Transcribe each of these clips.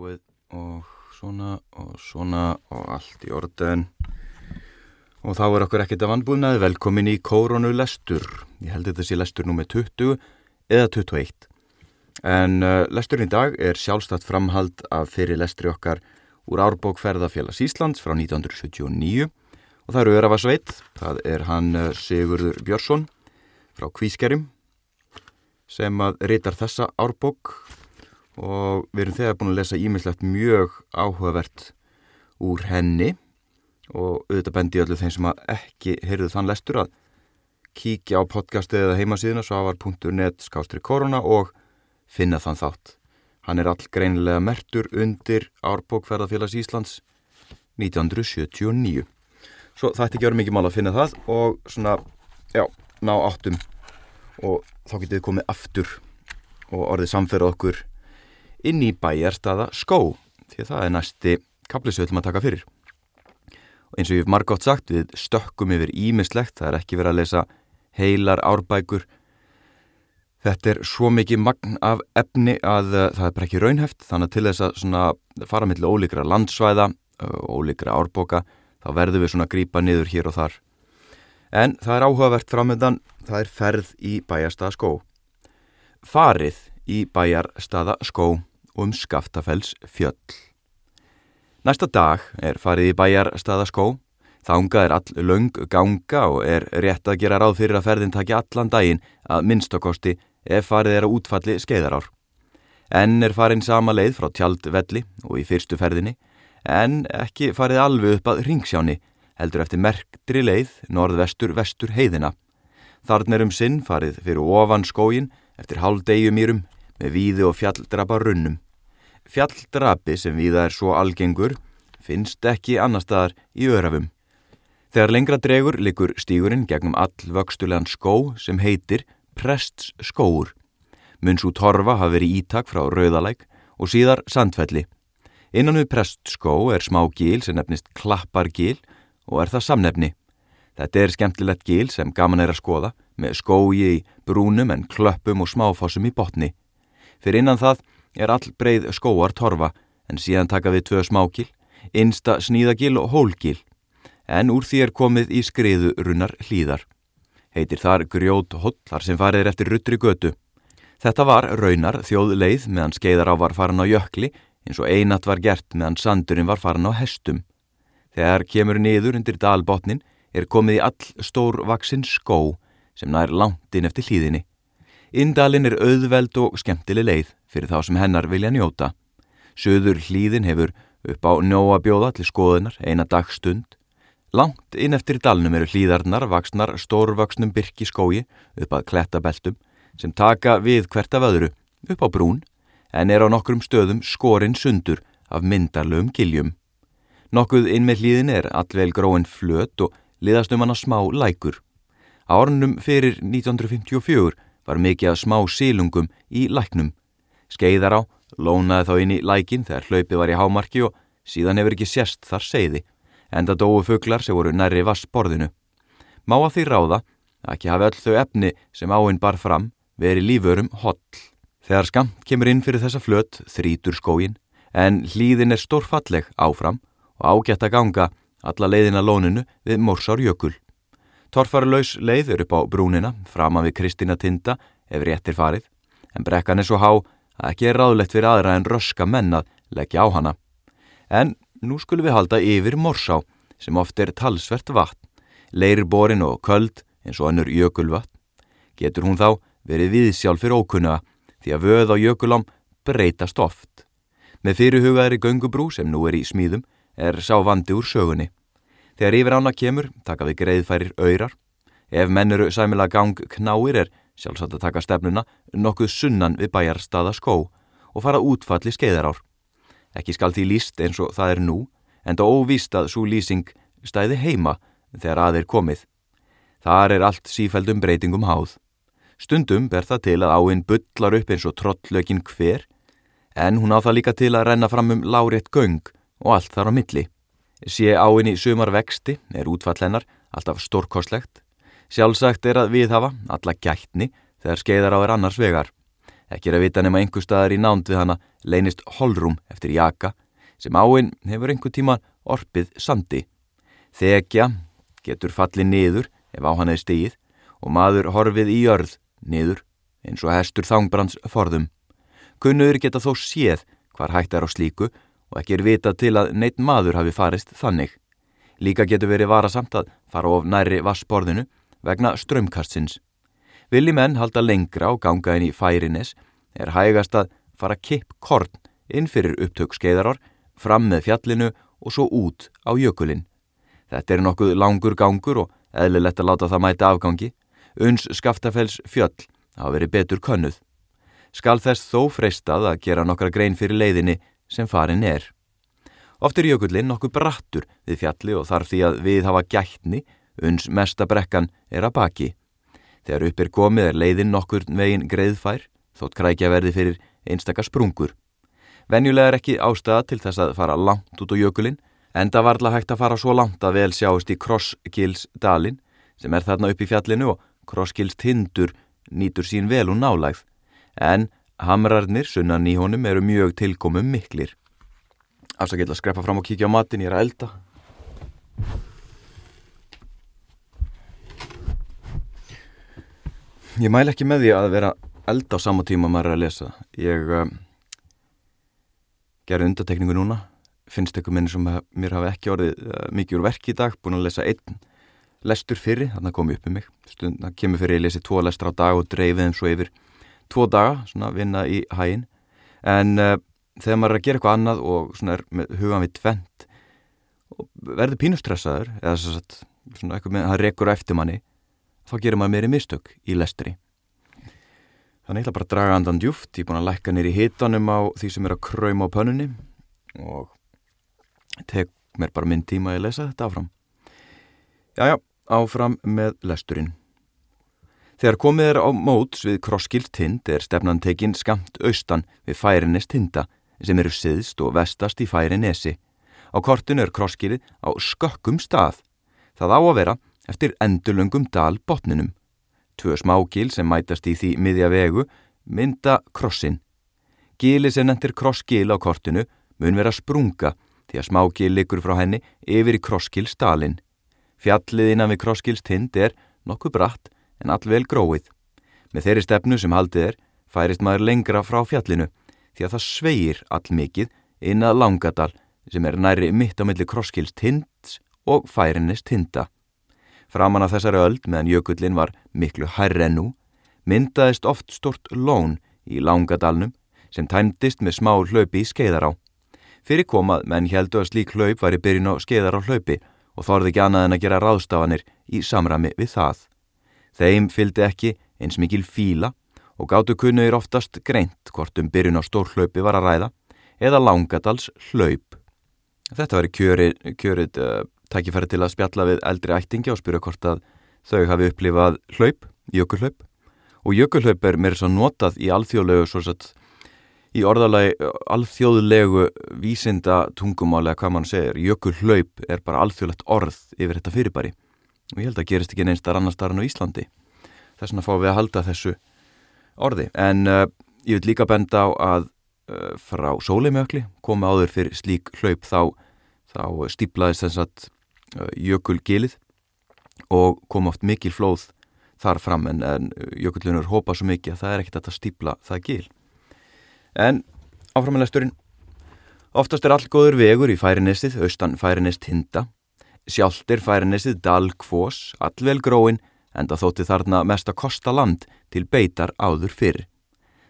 tilbúið og svona og svona og allt í orðin. Og þá er okkur ekkert að vannbúnaði velkomin í Kóronu lestur ég held þetta sé lestur nr. 20 eða 21 en uh, lesturinn í dag er sjálfstætt framhald af fyrir lestri okkar úr Árbók ferðafélags Íslands frá 1979 og það eru Örafasveit það er hann uh, Sigurður Björnsson frá Kvískerim sem að reytar þessa Árbók og við erum þegar búin að lesa ímislegt mjög áhugavert úr henni og auðvitað bendi öllu þeim sem ekki heyrðu þann lestur að kíkja á podcastið eða heimasíðuna svavar.net skástri korona og finna þann þátt. Hann er all greinilega mertur undir Árbókferðarfélags Íslands 1979. Svo það ætti ekki verið mikið mál að finna það og svona, já, ná áttum og þá getið komið aftur og orðið samferða okkur inn í bæjarstaða skó því að það er næsti kaplisveitlum að taka fyrir. Og eins og ég hef margótt sagt við stökkum yfir ímislegt, það er ekki verið að lesa heilar árbækur. Þetta er svo mikið magn af efni að uh, það er bara ekki raunheft þannig að til þess að fara millir ólíkra landsvæða og ólíkra árbóka þá verður við svona að grýpa niður hér og þar. En það er áhugavert framöndan, það er ferð í bæjarstaða skó. Farið í bæjarstaða skó og um Skaftafells fjöll. Næsta dag er farið í bæjar staðaskó, þánga er all laung ganga og er rétt að gera ráð fyrir að ferðin taki allan daginn að minnstakosti ef farið er að útfalli skeiðarár. Enn er farin sama leið frá tjaldvelli og í fyrstu ferðinni, en ekki farið alveg upp að ringsjáni, heldur eftir merktri leið norð-vestur-vestur heiðina. Þarna er um sinn farið fyrir ofan skógin eftir hálfdegjumýrum með víði og fjalldrapa runnum. Fjalldrapi sem víða er svo algengur finnst ekki annar staðar í örafum. Þegar lengra dregur likur stígurinn gegnum all vöxtulegan skó sem heitir Prests skóur. Munns út horfa hafi verið ítak frá Rauðalæk og síðar Sandfelli. Innan við Prest skó er smá gíl sem nefnist Klappargíl og er það samnefni. Þetta er skemmtilegt gíl sem gaman er að skoða með skói í brúnum en klöppum og smáfossum í botni. Fyrir innan það er all breið skóar torfa en síðan taka við tvö smákil, einsta sníðagil og hólgil. En úr því er komið í skriðu runnar hlýðar. Heitir þar grjót hotlar sem farið eftir ruttri götu. Þetta var raunar þjóð leið meðan skeiðar á var farin á jökli eins og einat var gert meðan sandurinn var farin á hestum. Þegar kemur niður undir dalbotnin er komið í all stór vaksinn skó sem nær langt inn eftir hlýðinni. Indalinn er auðveld og skemmtileg leið fyrir þá sem hennar vilja njóta. Suður hlýðin hefur upp á nóabjóða til skoðunar eina dagstund. Langt inn eftir dalnum eru hlýðarnar vaksnar stórvaksnum byrki skói upp að klettabeltum sem taka við hvert af öðru upp á brún en er á nokkrum stöðum skorinn sundur af myndarlegum giljum. Nokkuð inn með hlýðin er allvel gróin flöt og liðast um hana smá lækur. Árunum fyrir 1954 var mikið að smá sílungum í læknum. Skeiðar á, lónaði þá inn í lækin þegar hlaupið var í hámarki og síðan hefur ekki sérst þar segði, enda dóu fugglar sem voru nærri vassborðinu. Má að því ráða að ekki hafi öll þau efni sem áinn bar fram verið lífurum holl. Þegar skamt kemur inn fyrir þessa flöt þrítur skógin, en hlýðin er stórfalleg áfram og ágætt að ganga alla leiðina lóninu við Mórsárjökul. Torfarlaus leið er upp á brúnina, framan við Kristina Tinda ef réttir farið, en brekkan er svo há að ekki er ráðlegt fyrir aðra en röska mennað leggja á hana. En nú skulum við halda yfir Morsá, sem oft er talsvert vatn, leirborin og köld eins og önnur jökulvatn. Getur hún þá verið viðsjálf fyrir ókunna því að vöð á jökulám breytast oft. Með fyrirhugaðri göngubrú sem nú er í smíðum er sá vandi úr sögunni. Þegar yfir ána kemur, taka við greiðfærir öyrar. Ef mennuru sæmilag gang knáir er sjálfsagt að taka stefnuna nokkuð sunnan við bæjarstaða skó og fara útfalli skeiðarár. Ekki skal því líst eins og það er nú, en þá óvíst að svo lýsing stæði heima þegar aðeir komið. Þar er allt sífældum breytingum háð. Stundum ber það til að áinn bullar upp eins og trottlökin hver, en hún á það líka til að renna fram um lárétt göng og allt þar á milli. Sé áinn í sumar vexti er útfall hennar alltaf stórkoslegt. Sjálfsagt er að við hafa alla gætni þegar skeiðar á er annars vegar. Ekki er að vita nema einhver staðar í nánd við hana leynist holrum eftir jaka sem áinn hefur einhver tíma orpið sandi. Þekja getur fallið niður ef á hann er stíð og maður horfið í jörð niður eins og hestur þangbrands forðum. Kunnuður geta þó séð hvar hægt er á slíku og ekki er vita til að neitt maður hafi farist þannig. Líka getur verið varasamt að fara of næri vassborðinu vegna strömkastsins. Vilji menn halda lengra og ganga inn í færines er hægast að fara kipp korn inn fyrir upptök skeiðarár, fram með fjallinu og svo út á jökulinn. Þetta er nokkuð langur gangur og eðlilegt að láta það mæta afgangi. Uns skaftafells fjöll hafa verið betur könnuð. Skal þess þó freistað að gera nokkra grein fyrir leiðinni sem farin er. Oft er jökullin nokkuð brattur við fjalli og þarf því að við hafa gætni uns mesta brekkan er að baki. Þegar upp er komið er leiðin nokkur veginn greiðfær, þótt krækja verði fyrir einstakar sprungur. Venjulega er ekki ástæða til þess að fara langt út á jökulinn, enda varðla hægt að fara svo langt að vel sjáist í Krosskilsdalin, sem er þarna upp í fjallinu og Krosskilstindur nýtur sín vel og nálægð, en hamrarnir sunnan í honum eru mjög tilkomum miklir. Afsakið að skrepa fram og kíkja á matin, ég er að elda. Ég mæl ekki með því að vera elda á sama tíma maður er að lesa. Ég um, gerði undatekningu núna, finnst eitthvað minni sem mér hafi ekki orðið uh, mikið úr verki í dag, búin að lesa einn lestur fyrir, þannig að komi upp um mig. Stund, það kemur fyrir að ég lesi tvo lestur á dag og dreifið þeim svo yfir tvo daga, svona vinna í hægin. En uh, þegar maður er að gera eitthvað annað og svona er með hugan við tvent, verður pínustressaður, eða svona eitthvað með, það rekur eftir manni, þá gerir maður meiri mistök í lestri. Þannig ætla bara að draga andan djúft, ég er búin að lækka nýri hitanum á því sem er að kræma á pönnunni og tek mér bara minn tíma að lesa þetta áfram. Jájá, áfram með lesturinn. Þegar komið er á móts við krosskilt tind er stefnan tekinn skamt austan við færinnes tinda sem eru siðst og vestast í færinesi. Á kortinu er krosskilið á skökkum stað. Það á að vera eftir endurlöngum dal botninum. Tvö smágil sem mætast í því miðja vegu mynda krossin. Gili sem nendir krossgil á kortinu mun vera sprunga því að smágil liggur frá henni yfir í krosskilstalin. Fjallið innan við krosskilstind er nokkuð bratt en allvel gróið. Með þeirri stefnu sem haldið er færist maður lengra frá fjallinu því að það sveigir allmikið inn að Langadal sem er næri mitt á milli krosskilstinds og færinnes tinda. Framan af þessari öld meðan jökullin var miklu hærre nú, myndaðist oft stort lón í Langadalnum sem tæmdist með smá hlaupi í skeiðará. Fyrir komað menn heldu að slík hlaup var í byrjun á skeiðará hlaupi og þorði ekki annað en að gera ráðstafanir í samrami við það. Þeim fylgdi ekki eins mikil fíla og gáttu kunnuðir oftast greint hvort um byrjun á stór hlaupi var að ræða eða Langadals hlaup. Þetta var kjörið, uh, tækifæri til að spjalla við eldri ættingi og spyrja hvort að þau hafi upplifað hlaup, jökulhlaup. Og jökulhlaup er mér svo notað í alþjóðlegu svo satt í orðalagi alþjóðlegu vísinda tungumálega hvað mann segir. Jökulhlaup er bara alþjóðlegt orð yfir þetta fyrirbæri og ég held að gerist ekki neinstar annar starfn á Íslandi. Þess vegna fáum við að halda þessu orði. En uh, ég vil líka benda á að uh, frá sóleimjökli komi áður fyrir slík hlaup þá, þá stíplaðist þess að Uh, jökulgilið og kom oft mikil flóð þar fram en, en jökullunur hópa svo mikið að það er ekkert að stípla það gil. En áframanlæsturinn, oftast er all góður vegur í færinestið, austan færinest hinda, sjálft er færinestið dalkvós, allvel gróin, en það þótti þarna mest að kosta land til beitar áður fyrr.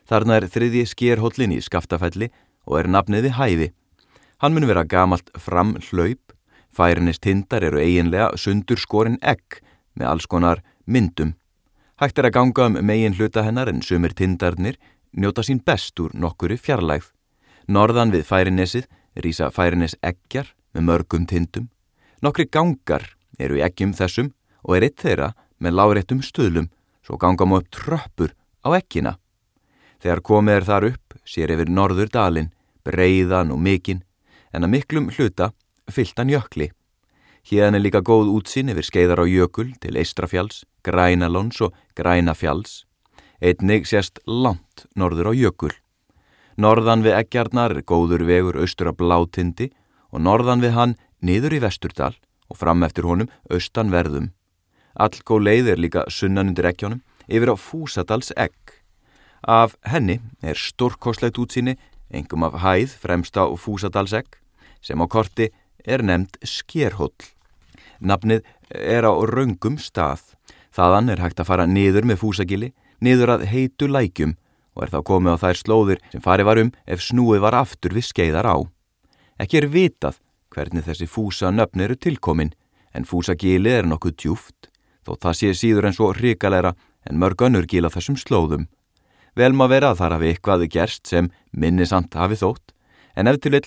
Þarna er þriði skérhóllin í skaftafælli og er nafniði hæfi. Hann mun vera gamalt fram hlaup Færinist tindar eru eiginlega sundur skorinn egg með alls konar myndum. Hægt er að ganga um megin hluta hennar en sumir tindarnir njóta sín best úr nokkuri fjarlægð. Norðan við færinesið rýsa færines eggjar með mörgum tindum. Nokkri gangar eru í eggjum þessum og er eitt þeirra með láréttum stöðlum svo gangam upp tröppur á eggina. Þegar komið er þar upp sér yfir norður dalin, breiðan og mikinn en að miklum hluta fylltan jökli. Hérna er líka góð útsinn yfir skeiðar á jökul til Eistrafjalls, Grænalóns og Grænafjalls. Einnig sést langt norður á jökul. Norðan við Eggjarnar er góður vegur austur af Blátindi og norðan við hann niður í Vesturdal og fram eftir honum austan verðum. Allgó leið er líka sunnan undir Eggjónum yfir á Fúsadals Egg. Af henni er stórkoslegt útsýni, engum af hæð fremst á Fúsadals Egg, sem á korti er nefnd Skerhóll. Nafnið er á raungum stað. Þaðan er hægt að fara niður með fúsagili, niður að heitu lækjum og er þá komið á þær slóðir sem farið var um ef snúið var aftur við skeiðar á. Ekki er vitað hvernig þessi fúsa nöfn eru tilkomin, en fúsagili er nokkuð djúft, þó það sé síður en svo hrikalera en mörg önnur gila þessum slóðum. Vel má vera að þar hafi eitthvað gerst sem minnisamt hafi þótt, en ef til vill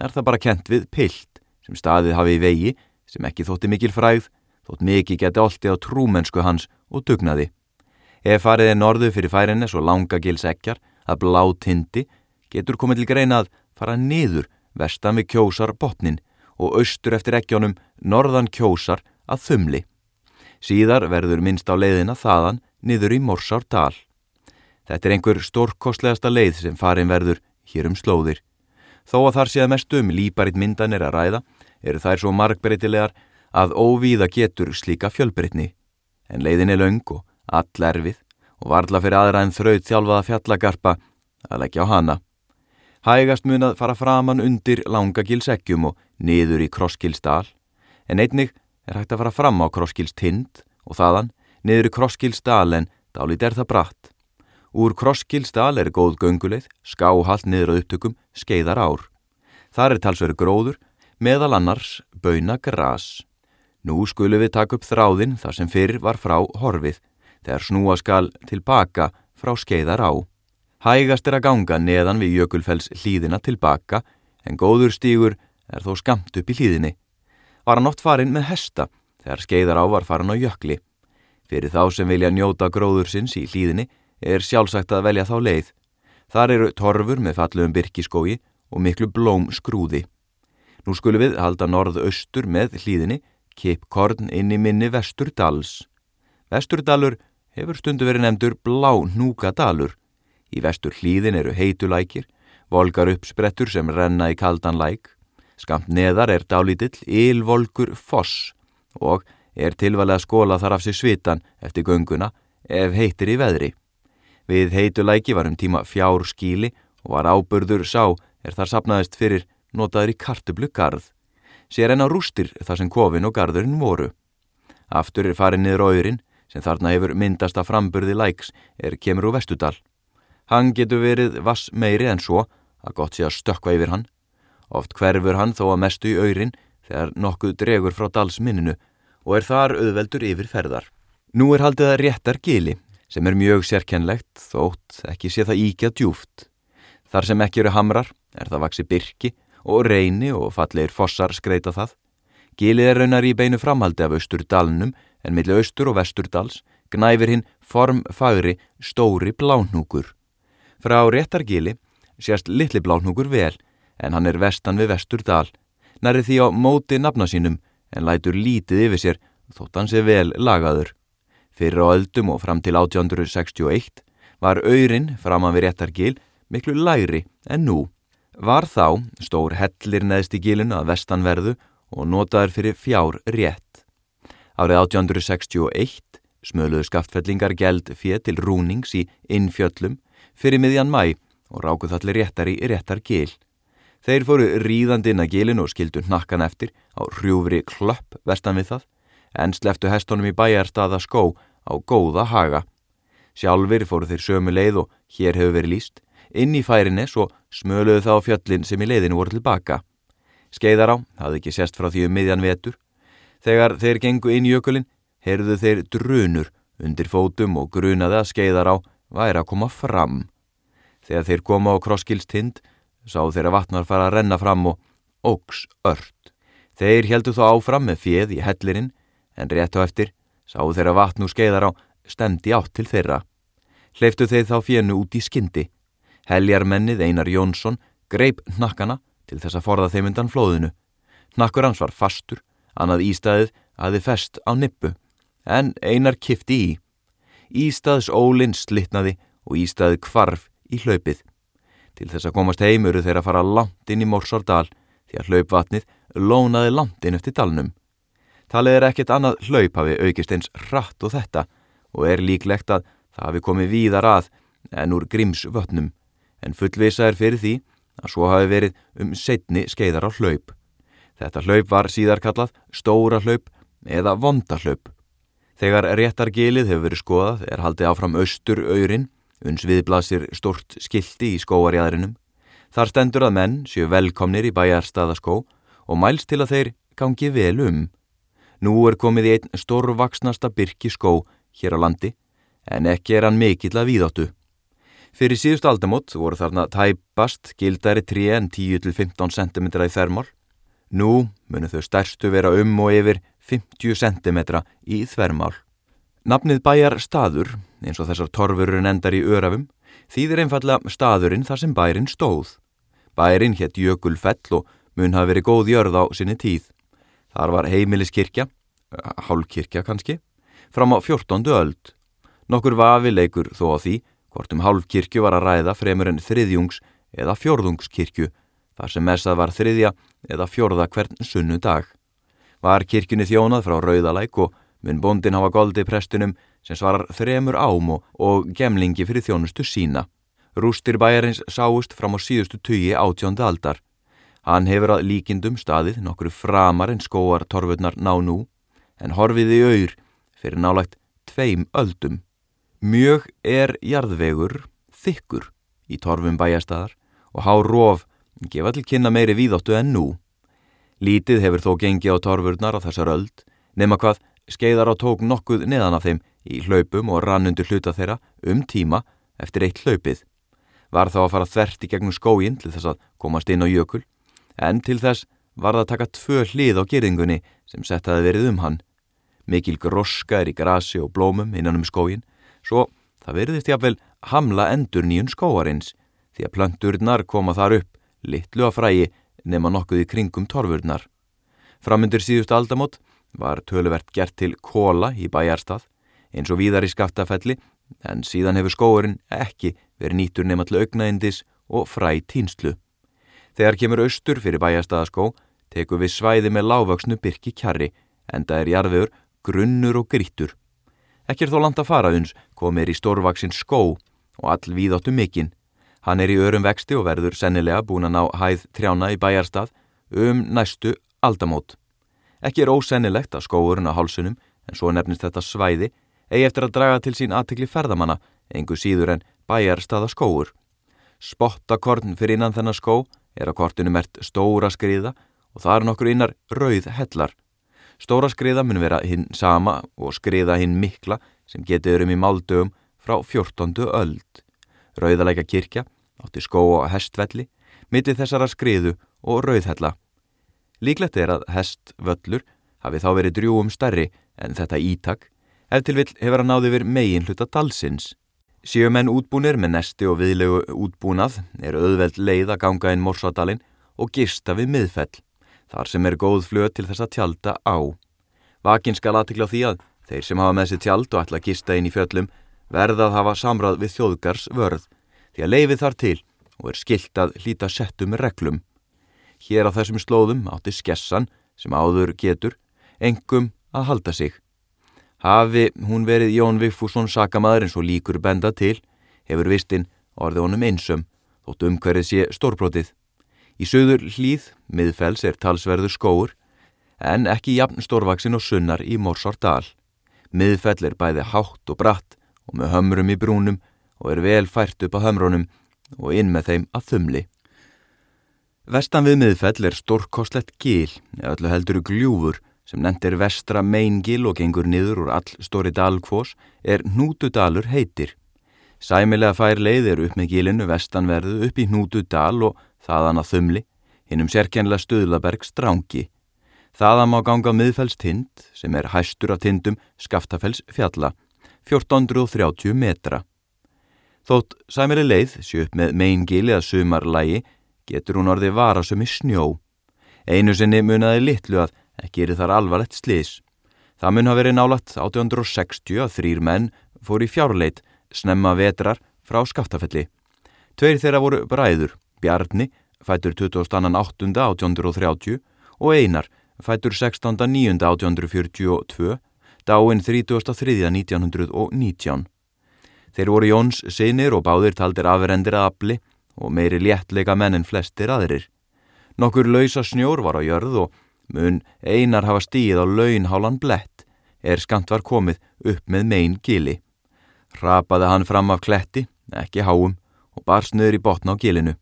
er það bara kent við pilt sem staðið hafi í vegi sem ekki þótti mikil fræð, þótt mikið geti olti á trúmennsku hans og dugnaði. Ef farið er norðu fyrir færinni svo langa gilsekjar að blá tindi getur komið til greina að fara niður vestan við kjósar botnin og austur eftir ekkjónum norðan kjósar að þumli. Síðar verður minnst á leiðina þaðan niður í Morsárdal. Þetta er einhver stórkostlegasta leið sem farin verður hér um slóðir. Þó að þar séða mest um líparitt myndan er að ræða eru þær svo markbreytilegar að óvíða getur slíka fjölbreytni. En leiðin er laung og all erfið og varla fyrir aðra en þraut þjálfaða fjallagarpa að leggja á hana. Hægast mun að fara framann undir langagilsekkjum og niður í krosskilsdal, en einnig er hægt að fara fram á krosskilstind og þaðan niður í krosskilsdal en dálít er það bratt. Úr krosskilsdal er góð gönguleið, skáhalt niður á upptökum, skeiðar ár. Þar er talsveru gróður meðal annars bauna gras. Nú skulum við taka upp þráðin þar sem fyrr var frá horfið, þegar snúa skal tilbaka frá skeiðar á. Hægast er að ganga neðan við jökulfells hlýðina tilbaka, en góður stígur er þó skamt upp í hlýðinni. Var hann oft farin með hesta, þegar skeiðar á var farin á jökli. Fyrir þá sem vilja njóta gróðursins í hlýðinni er sjálfsagt að velja þá leið. Þar eru torfur með falluðum byrkiskói og miklu blóm skrúði. Nú skulum við halda norð-austur með hlýðinni, Kipkorn inn í minni Vesturdals. Vesturdalur hefur stundu verið nefndur Blá Núkadalur. Í vestur hlýðin eru heitulækir, volgar uppsprettur sem renna í kaldan læk. Skamt neðar er dálítill ylvolgur foss og er tilvælega skóla þar af sér svitan eftir gönguna ef heitir í veðri. Við heitulæki var um tíma fjár skíli og var áburður sá er þar sapnaðist fyrir notaður í kartublu garð, sér en á rústir þar sem kofin og garðurinn voru. Aftur er farin niður auðurinn, sem þarna hefur myndast að framburði læks er kemur úr vestudal. Hann getur verið vass meiri en svo að gott sé að stökka yfir hann. Oft hverfur hann þó að mestu í auðurinn þegar nokkuð dregur frá dalsminninu og er þar auðveldur yfir ferðar. Nú er haldið að réttar gili sem er mjög sérkennlegt þótt ekki sé það íkjað djúft. Þar sem ekki eru hamrar er það vaksi byrki og reyni og falleir fossar skreita það. Gilið er raunar í beinu framhaldi af Östurdalnum en millir Östur og Vesturdals gnæfir hinn formfagri stóri blánúkur. Frá réttargili sérst litli blánúkur vel en hann er vestan við Vesturdal, næri því á móti nafna sínum en lætur lítið yfir sér þótt hann sé vel lagaður. Fyrir á öldum og fram til 1861 var öyrin framan við réttargil miklu læri en nú. Var þá stór hellir neðst í gilinu að vestanverðu og notaður fyrir fjár rétt. Árið 1861 smöluðu skaftfellingar geld fér til rúnings í innfjöllum fyrir miðjan mæ og rákuð allir réttar í réttar gil. Þeir fóru ríðandi inn að gilinu og skildu nakkan eftir á hrjúfri klöpp vestan við það en sleftu hestunum í bæjarstaða skó á góða haga. Sjálfur fóru þeir sömu leið og hér hefur verið líst inn í færines og smöluðu þá fjöllin sem í leiðinu voru tilbaka. Skeiðar á, hafði ekki sérst frá því um miðjan vetur. Þegar þeir gengu inn í jökulin, heyrðu þeir drunur undir fótum og grunaði að skeiðar á væri að koma fram. Þegar þeir koma á krosskilstind, sá þeir að vatnar fara að renna fram og ógs ört. Þeir heldu þó áfram með fjöð í hellirinn, en rétt á eftir sá þeir að vatn úr skeiðar á stendi átt til þeirra. Hleyftu þeir þá fjönu út í skyndi. Heljarmennið Einar Jónsson greip nakkana til þess að forða þeim undan flóðinu. Nakkur hans var fastur, annað ístæðið aði fest á nippu, en Einar kifti í. Ístæðs ólinn slittnaði og ístæðið kvarf í hlaupið. Til þess að komast heim eru þeir að fara langt inn í Morsárdal því að hlaupvatnið lónaði langt inn eftir dalnum. Talið er ekkert annað hlaup hafi aukist eins rætt og þetta og er líklegt að það hafi komið víðar að en úr grímsvötnum en fullvisa er fyrir því að svo hafi verið um setni skeiðar á hlaup. Þetta hlaup var síðar kallað stóra hlaup eða vonda hlaup. Þegar réttargilið hefur verið skoðað er haldið áfram austur öyrin, uns viðblasir stort skildi í skóarjæðrinum. Þar stendur að menn séu velkomnir í bæjarstaðaskó og mælst til að þeir gangi vel um. Nú er komið í einn stórvaksnasta byrki skó hér á landi, en ekki er hann mikill að víðáttu. Fyrir síðust aldamot voru þarna tæpast gildari 3 en 10-15 cm í þermál. Nú munu þau stærstu vera um og yfir 50 cm í þvermál. Nafnið bæjar staður, eins og þessar torfurinn endar í örafum, þýðir einfalla staðurinn þar sem bærin stóð. Bærin hétt Jökulfell og mun hafa verið góð jörð á sinni tíð. Þar var heimiliskirkja, hálfkirkja kannski, fram á 14. öld. Nokkur vafi leikur þó á því hvort um hálfkirkju var að ræða fremur en þriðjungs eða fjörðungskirkju, þar sem messað var þriðja eða fjörða hvern sunnu dag. Var kirkjunni þjónað frá Rauðalæk og mun bondin hafa goldi prestunum sem svarar þremur ám og, gemlingi fyrir þjónustu sína. Rústir bæjarins sáust fram á síðustu tugi átjónda aldar. Hann hefur að líkindum staðið nokkru framar en skóar torfurnar ná nú, en horfiði auður fyrir nálægt tveim öldum. Mjög er jarðvegur þykkur í torfum bæjarstaðar og há róf gefa til kynna meiri víðóttu en nú. Lítið hefur þó gengið á torfurnar á þessar öld, nema hvað skeiðar á tók nokkuð neðan af þeim í hlaupum og rann undir hluta þeirra um tíma eftir eitt hlaupið. Var þá að fara þvert í gegnum skóginn til þess að komast inn á jökul, en til þess var það að taka tvö hlið á gerðingunni sem settaði verið um hann. Mikil groska er í grasi og blómum innan um skóginn, svo það veriðist jáfnvel hamla endur nýjun skóarins, því að plönturnar koma þar upp, litlu að frægi nema nokkuð í kringum torfurnar. Framundir síðust aldamót var töluvert gert til kóla í bæjarstað eins og víðar í skaftafelli en síðan hefur skóurinn ekki verið nýtur nema til augnaindis og fræ tínslu. Þegar kemur austur fyrir bæjarstaðaskó teku við svæði með lágvöksnu byrki kjarri en það er jarfiður grunnur og grítur. Ekki er þó land að fara uns komir í stórvaksin skó og all víðáttu mikinn Hann er í örum vexti og verður sennilega búin að ná hæð trjána í bæjarstað um næstu aldamót. Ekki er ósennilegt að skóurinn á hálsunum, en svo nefnist þetta svæði, eigi eftir að draga til sín aðtikli ferðamanna, engu síður en bæjarstaða skóur. Spottakorn fyrir innan þennan skó er á kortinu mert stóra skriða og það er nokkur innar rauð hellar. Stóra skriða mun vera hinn sama og skriða hinn mikla sem getur um í máldögum frá 14. öld. Rauðalækja kirkja átti skó á hestvelli, millir þessara skriðu og rauðhella. Líklegt er að hestvöllur hafi þá verið drjúum stærri en þetta ítak, ef til vill hefur að náði verið megin hluta dalsins. Séu menn útbúnir með nesti og viðlegu útbúnað er auðveld leið að ganga inn morsadalinn og gista við miðfell, þar sem er góð flöð til þess að tjálta á. Vakinn skal aðtikla því að þeir sem hafa með sér tjald og ætla að gista inn í fjöllum verða að hafa samráð við þjóðgars vörð því að leifið þar til og er skilt að hlýta settum reglum. Hér á þessum slóðum átti skessan sem áður getur engum að halda sig. Hafi hún verið Jón Vigfússon sakamaður eins og líkur benda til, hefur vistinn orðið honum einsum, þótt umhverfið sé stórbrótið. Í söður hlýð, miðfells er talsverður skóur, en ekki jafn stórvaksin og sunnar í Mórsardal. Miðfell er bæði hátt og bratt og með hömrum í brúnum og er vel fært upp á hömrónum og inn með þeim að þumli. Vestan við miðfell er stórkostlegt gil, eða öllu heldur gljúfur, sem nendir vestra meingil og gengur niður úr all stóri dalkvós, er Hnútudalur heitir. Sæmilega fær leiðir upp með gilinu vestanverðu upp í Hnútudal og þaðan að þumli, hinnum sérkennlega Stöðlaberg strángi. Þaðan má ganga miðfells tind, sem er hæstur af tindum Skaftafells fjalla, 1430 metra. Þótt sæmili leið sé upp með meingili að sumarlægi getur hún orðið varasum í snjó. Einu sinni munaði litlu að ekki er þar alvarlegt slis. Það mun hafa verið nálagt 1860 að þrýr menn fór í fjárleit snemma vetrar frá skaftafelli. Tveir þeirra voru bræður, Bjarni, fætur 22.8.1830 og Einar, fætur 16.9.1842, dáinn 33.1919. Þeir voru Jóns sinir og báðir taldir afrendir að afli og meiri léttleika menn en flestir aðrir. Nokkur lausa snjór var á jörð og mun einar hafa stíð á launhálan blett er skant var komið upp með megin gili. Rapaði hann fram af kletti, ekki háum, og bar snöður í botna á gilinu.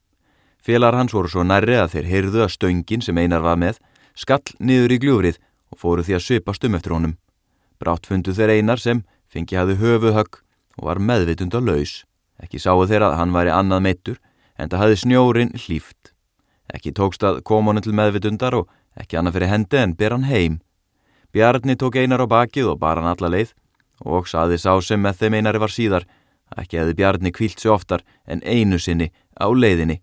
Félagar hans voru svo nærri að þeir heyrðu að stöngin sem einar var með skall niður í gljúrið og fóru því að svipast um eftir honum. Brátt fundu þeir einar sem fengi hafði höfuhögg og var meðvitund á laus. Ekki sáu þeir að hann væri annað meittur en það hafði snjórin hlýft. Ekki tókst að koma honum til meðvitundar og ekki annað fyrir hendi en ber hann heim. Bjarni tók einar á bakið og bar hann alla leið og saði sá sem með þeim einari var síðar ekki hefði Bjarni kvílt sig oftar en einu sinni á leiðinni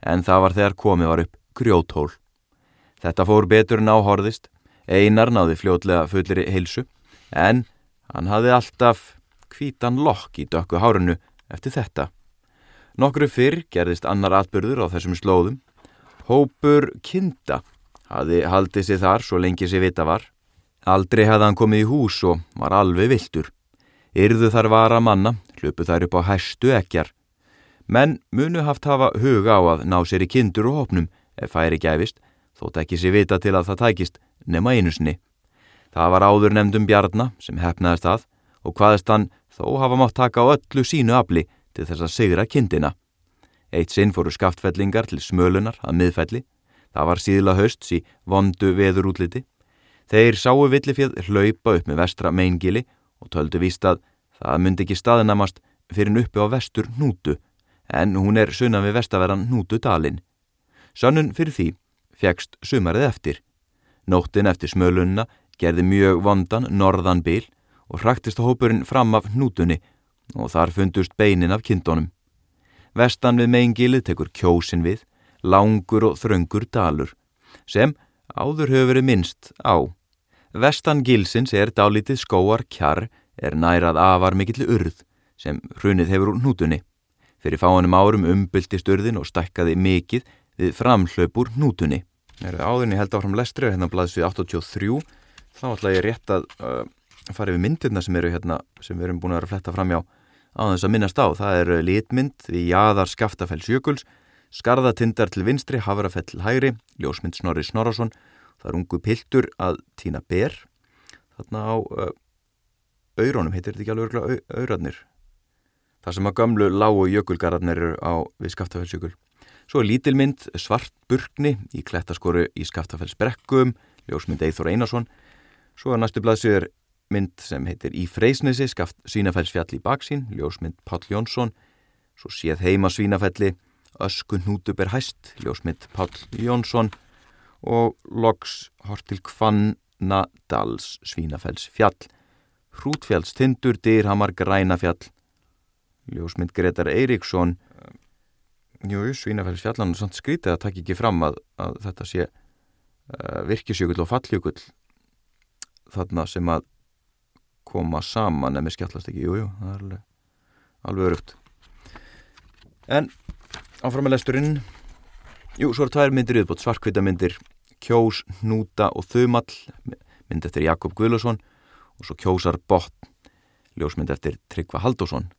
en það var þegar komið var upp grjóthól. Þetta fór betur en áhorðist, einar náði fljótlega fullir heilsu en hann hafði alltaf kvítan lokk í dökku hárunu eftir þetta. Nokkru fyrr gerðist annar atbyrður á þessum slóðum. Hópur Kinda hafði haldið sér þar svo lengi sér vita var. Aldrei hefði hann komið í hús og var alveg viltur. Yrðu þar vara manna, hlupu þær upp á hæstu ekjar. Menn munu haft hafa huga á að ná sér í kindur og hopnum ef færi gæfist, þótt ekki sér vita til að það tækist nema einusni. Það var áður nefndum Bjarnar sem hefnaðist að og hvaðist hann þó hafa mátt taka á öllu sínu afli til þess að sigra kindina. Eitt sinn fóru skaftfellingar til smölunar að miðfelli. Það var síðla hösts í vondu veður útliti. Þeir sáu villifjöð hlaupa upp með vestra meingili og töldu víst að það myndi ekki staðinamast fyrir en uppi á vestur nútu en hún er sunna við vestaverðan nútu dalin. Sönnun fyrir því fegst sumarið eftir. Nóttin eftir smölunna gerði mjög vondan norðan bil og hraktist hópurinn fram af nútunni og þar fundust beinin af kindónum. Vestan við meingilið tekur kjósin við, langur og þröngur dalur, sem áður hefur verið minnst á. Vestan gilsins er dálítið skóar kjar er nærað afar mikill urð sem hrunið hefur úr nútunni. Fyrir fáinum árum umbyltist urðin og stækkaði mikið við framhlaup úr nútunni. Áðurinn ég held áfram lestri hérna blaðsvið 83 þá ætla ég rétt að uh, fara yfir myndirna sem eru hérna sem við erum búin að vera að fletta fram hjá á þess að minnast á. Það er litmynd við Jæðar Skaftafells Jökuls, Skarðatindar til vinstri, Havarafell til hægri, Ljósmynd Snorri Snorarsson það er ungu piltur að týna ber. Þarna á uh, auðrónum, heitir þetta ekki alveg örgla auðrarnir það sem að gamlu lágu jökulgararnir eru á við Skaftafellsjökul svo er lítilmynd svart burkni í klettaskoru í Skaftafellsbrekkum ljósmynd Eithor Einarsson. Svo er næstu blaðsögur mynd sem heitir Í Freysnesi, Skaft Svínafellsfjall í baksín ljósmynd Pál Jónsson svo séð heima Svínafelli Öskun Hútuber Hæst ljósmynd Pál Jónsson og loks hort til Kvannadals Svínafells fjall Hrútfjalls Tindur Dýrhamar Grænafjall. Ljósmynd Gretar Eiríksson. Jú, Svínafells fjallan og skrítið að takk ekki fram að, að þetta sé uh, virkisjökull og falljökull þarna sem að koma saman en með skjallast ekki, jújú, jú, það er alveg alveg örugt en áfram með lesturinn. Jú, svo eru tvær myndir yfirbútt, svarkvita myndir, Kjós, Hnúta og Þumall, mynd eftir Jakob Guðlusson og svo Kjósar Botn, ljósmynd eftir Tryggva Haldásson.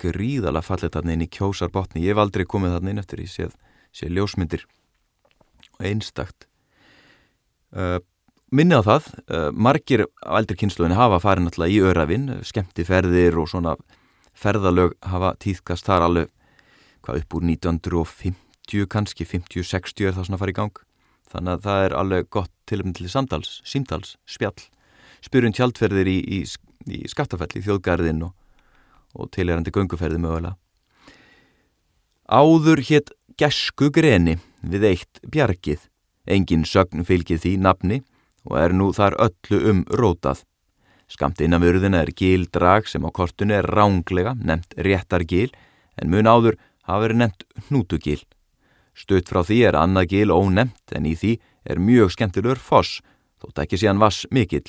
Gríðalega fallet þarna inn í Kjósar Botni, ég hef aldrei komið þarna inn eftir í séð, séð ljósmyndir. Og einstakt. Uh, minni á það, uh, margir á eldri kynsluðinu hafa farin alltaf í örafinn, skemmti ferðir og svona ferðalög hafa týðkast þar alveg hvað upp úr 1950 50 kannski, 50-60 er það svona að fara í gang. Þannig að það er alveg gott tilum til samtals, símtals, spjall. Spyrjum tjaldferðir í, í, í skattafelli, þjóðgarðin og, og tilherandi gönguferði mögulega. Áður hétt gesku greni við eitt bjargið. Engin sögn fylgið því nafni og er nú þar öllu um rótað Skamt innan vörðina er gildrag sem á kortunu er ránglega nefnt réttargil en mun áður hafa verið nefnt hnútugil Stutt frá því er annað gil ónemt en í því er mjög skemmtilegur foss, þótt ekki síðan vass mikill.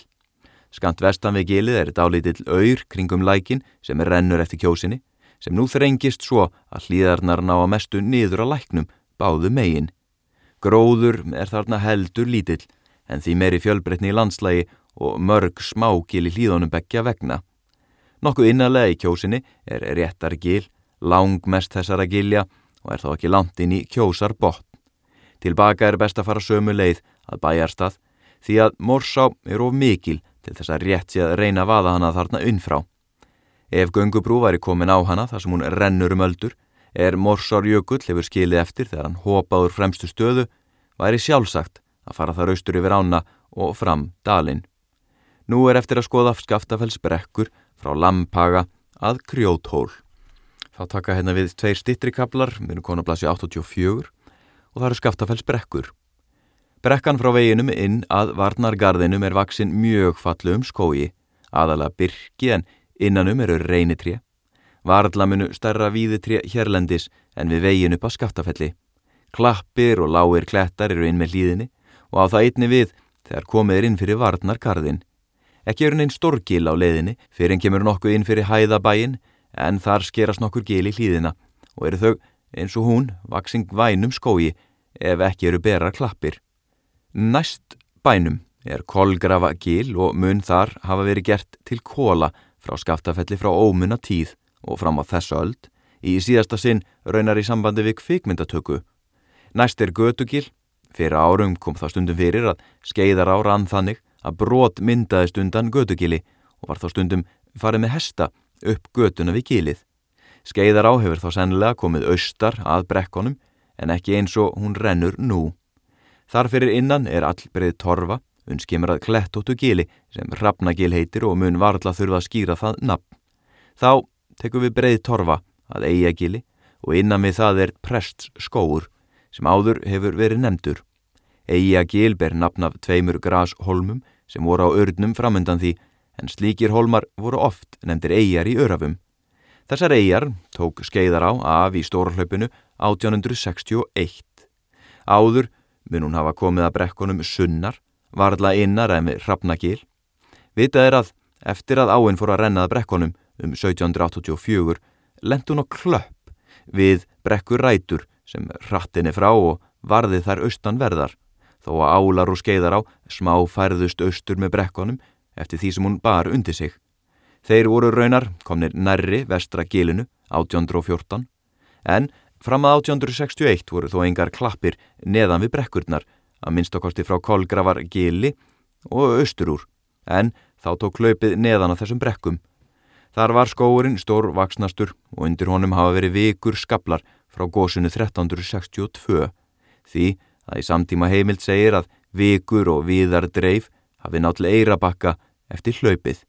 Skant vestan við gilið er dálítill auður kringum lækin sem er rennur eftir kjósinni, sem nú þrengist svo að hlýðarnar ná að mestu niður að læknum báðu megin. Gróður er þarna heldur lítill en því meiri fjölbreytni í landslægi og mörg smágil í hlýðunum begja vegna. Nokkuð innarlega í kjósinni er réttar gil, langmest þessara gilja og er þá ekki langt inn í kjósar botn. Tilbaka er best að fara sömu leið að bæjarstað því að morsá er of mikil til þess að rétt sé að reyna að vaða hana þarna unnfrá. Ef Gungubrú væri komin á hana þar sem hún rennur um öldur, er Morsárjökull hefur skilið eftir þegar hann hopaður fremstu stöðu, væri sjálfsagt að fara þar austur yfir ána og fram dalinn. Nú er eftir að skoða skaftafells brekkur frá Lampaga að Krjóthól. Þá taka hérna við tveir stittri kaplar, við erum konað blasið 84 og það eru skaftafells brekkur. Brekkan frá veginum inn að Varnargarðinum er vaksinn mjög fallu um skói, aðalega byrki en innanum eru reynitré. Varðlamunu starra víðitré hérlendis en við vegin upp á skaftafelli. Klappir og lágir klettar eru inn með hlýðinni og á það einni við þegar komið er inn fyrir Varnargarðin. Ekki eru neinn stórgil á leiðinni fyrir en kemur nokkuð inn fyrir hæðabæin en þar skerast nokkur gil í hlýðina og eru þau eins og hún vaksing vænum skói ef ekki eru berar klappir. Næst bænum er kolgrafa gil og mun þar hafa verið gert til kóla frá skaftafelli frá ómunna tíð og fram á þessu öld í síðasta sinn raunar í sambandi við kvikmyndatöku. Næst er gödugil, fyrir árum kom það stundum fyrir að skeiðar á rann þannig að brot myndaðist undan gödugili og var þá stundum farið með hesta upp göduna við gilið. Skeiðar á hefur þá sennilega komið austar að brekkonum en ekki eins og hún rennur nú. Þar fyrir innan er all breið torfa, unskimur að klettóttu gili sem rafnagil heitir og mun varðla þurfa að skýra það nafn. Þá tekum við breið torfa að eiga gili og innan við það er prests skóur sem áður hefur verið nefndur. Eiga gil ber nafn af tveimur grashólmum sem voru á örnum framöndan því en slíkir hólmar voru oft nefndir eigjar í örafum. Þessar eigjar tók skeiðar á af í stórhlaupinu 1861. Áður mun hún hafa komið að brekkunum sunnar, varðla innar en við Hrafnagil. Vitað er að eftir að áinn fór að rennaða brekkunum um 1784 lent hún á klöpp við brekkur rætur sem hrattinni frá og varði þær austanverðar þó að álar og skeiðar á smá færðust austur með brekkunum eftir því sem hún bar undir sig. Þeir voru raunar komnir nærri vestra gilinu 1814 en fram að 1861 voru þó engar klappir neðan við brekkurnar að minnstakosti frá Kolgravar gili og austur úr en þá tók hlaupið neðan að þessum brekkum. Þar var skóurinn stór vaksnastur og undir honum hafa verið vikur skablar frá gósunu 1362 því að í samtíma heimild segir að vikur og viðar dreif hafi náttúrulega eirabakka eftir hlaupið.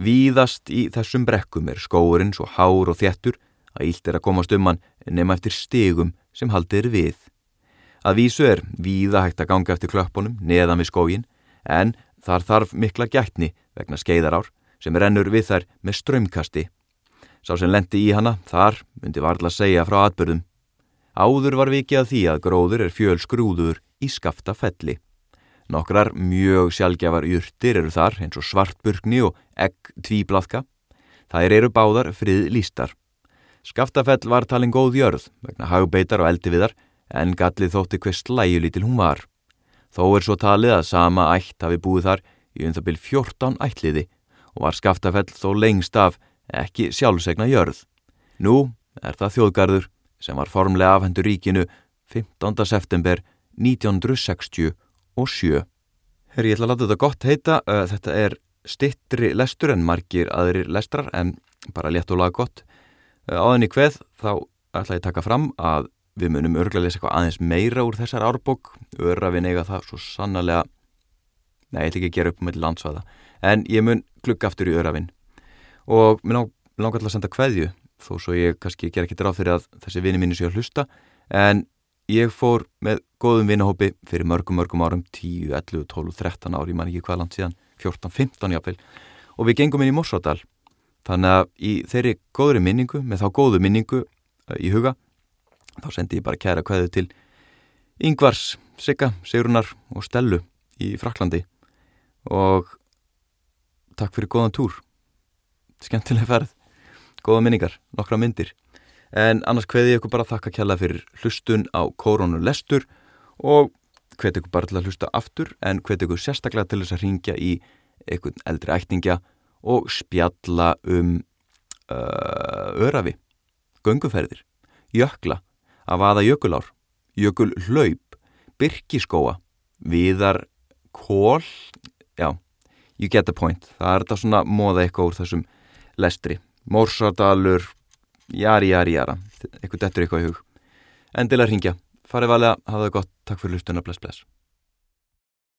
Víðast í þessum brekkum er skóurinn svo hár og þjættur að ílt er að komast um hann nema eftir stigum sem haldir við. Að vísu er víða hægt að ganga eftir klöppunum neðan við skógin en þar þarf mikla gætni vegna skeiðarár sem rennur við þær með strömmkasti. Sá sem lendi í hana þar myndi varðla segja frá atbyrðum. Áður var vikið að því að gróður er fjöl skrúður í skafta felli. Nokkrar mjög sjálfgjafar júrtir eru þar eins og svartburkni og egg tvíblaðka. Þær eru báðar frið lístar. Skaftafell var talin góð jörð vegna hagbeitar og eldiviðar en gallið þótti hver slæjulítil hún var. Þó er svo talið að sama ætt hafi búið þar í um það byrj 14 ættliði og var Skaftafell þó lengst af ekki sjálfsegna jörð. Nú er það þjóðgarður sem var formlega afhendur ríkinu 15. september 1967. Herri, ég ætla að láta þetta gott heita. Þetta er stittri lestur en margir aðrir lestrar en bara létt og laga gott. Áðan í hveð þá ætla ég að taka fram að við munum örglega lesa eitthvað aðeins meira úr þessar árbók. Örafin eiga það svo sannlega, nei, ég ætla ekki að gera upp með landsvæða, en ég mun klukka aftur í örafin. Og mér langar alltaf að senda hveðju þó svo ég kannski ger ekki dráð fyrir að þessi vini mínu sé að hlusta. En ég fór með góðum vinahópi fyrir mörgum mörgum árum 10, 11, 12, 13 ári, ég man ekki hvað land síðan 14, 15 jáfnvel og við gengum inn í Morsádal þannig að í þeirri góðri minningu með þá góðu minningu í huga þá sendi ég bara kæra kvæðu til Yngvars, Sigga, Sigrunar og Stellu í Fraklandi og takk fyrir góðan túr skemmtileg ferð góða minningar, nokkra myndir en annars hveði ég ykkur bara þakka kjalla fyrir hlustun á Koronu Lestur og hveti ykkur bara til að hlusta aftur en hveti ykkur sérstaklega til þess að ringja í einhvern eldri ættingja og spjalla um uh, örafi, gönguferðir, jökla, að vaða jökulár, jökul hlaup, byrkiskóa, viðar kól, já, you get the point. Það er þetta svona móða eitthvað úr þessum lestri. Mórsardalur, jari, jari, jara, eitthvað dettur eitthvað í hug. Endilega ringja, farið valega, hafa það gott, takk fyrir hlustuna, bless, bless.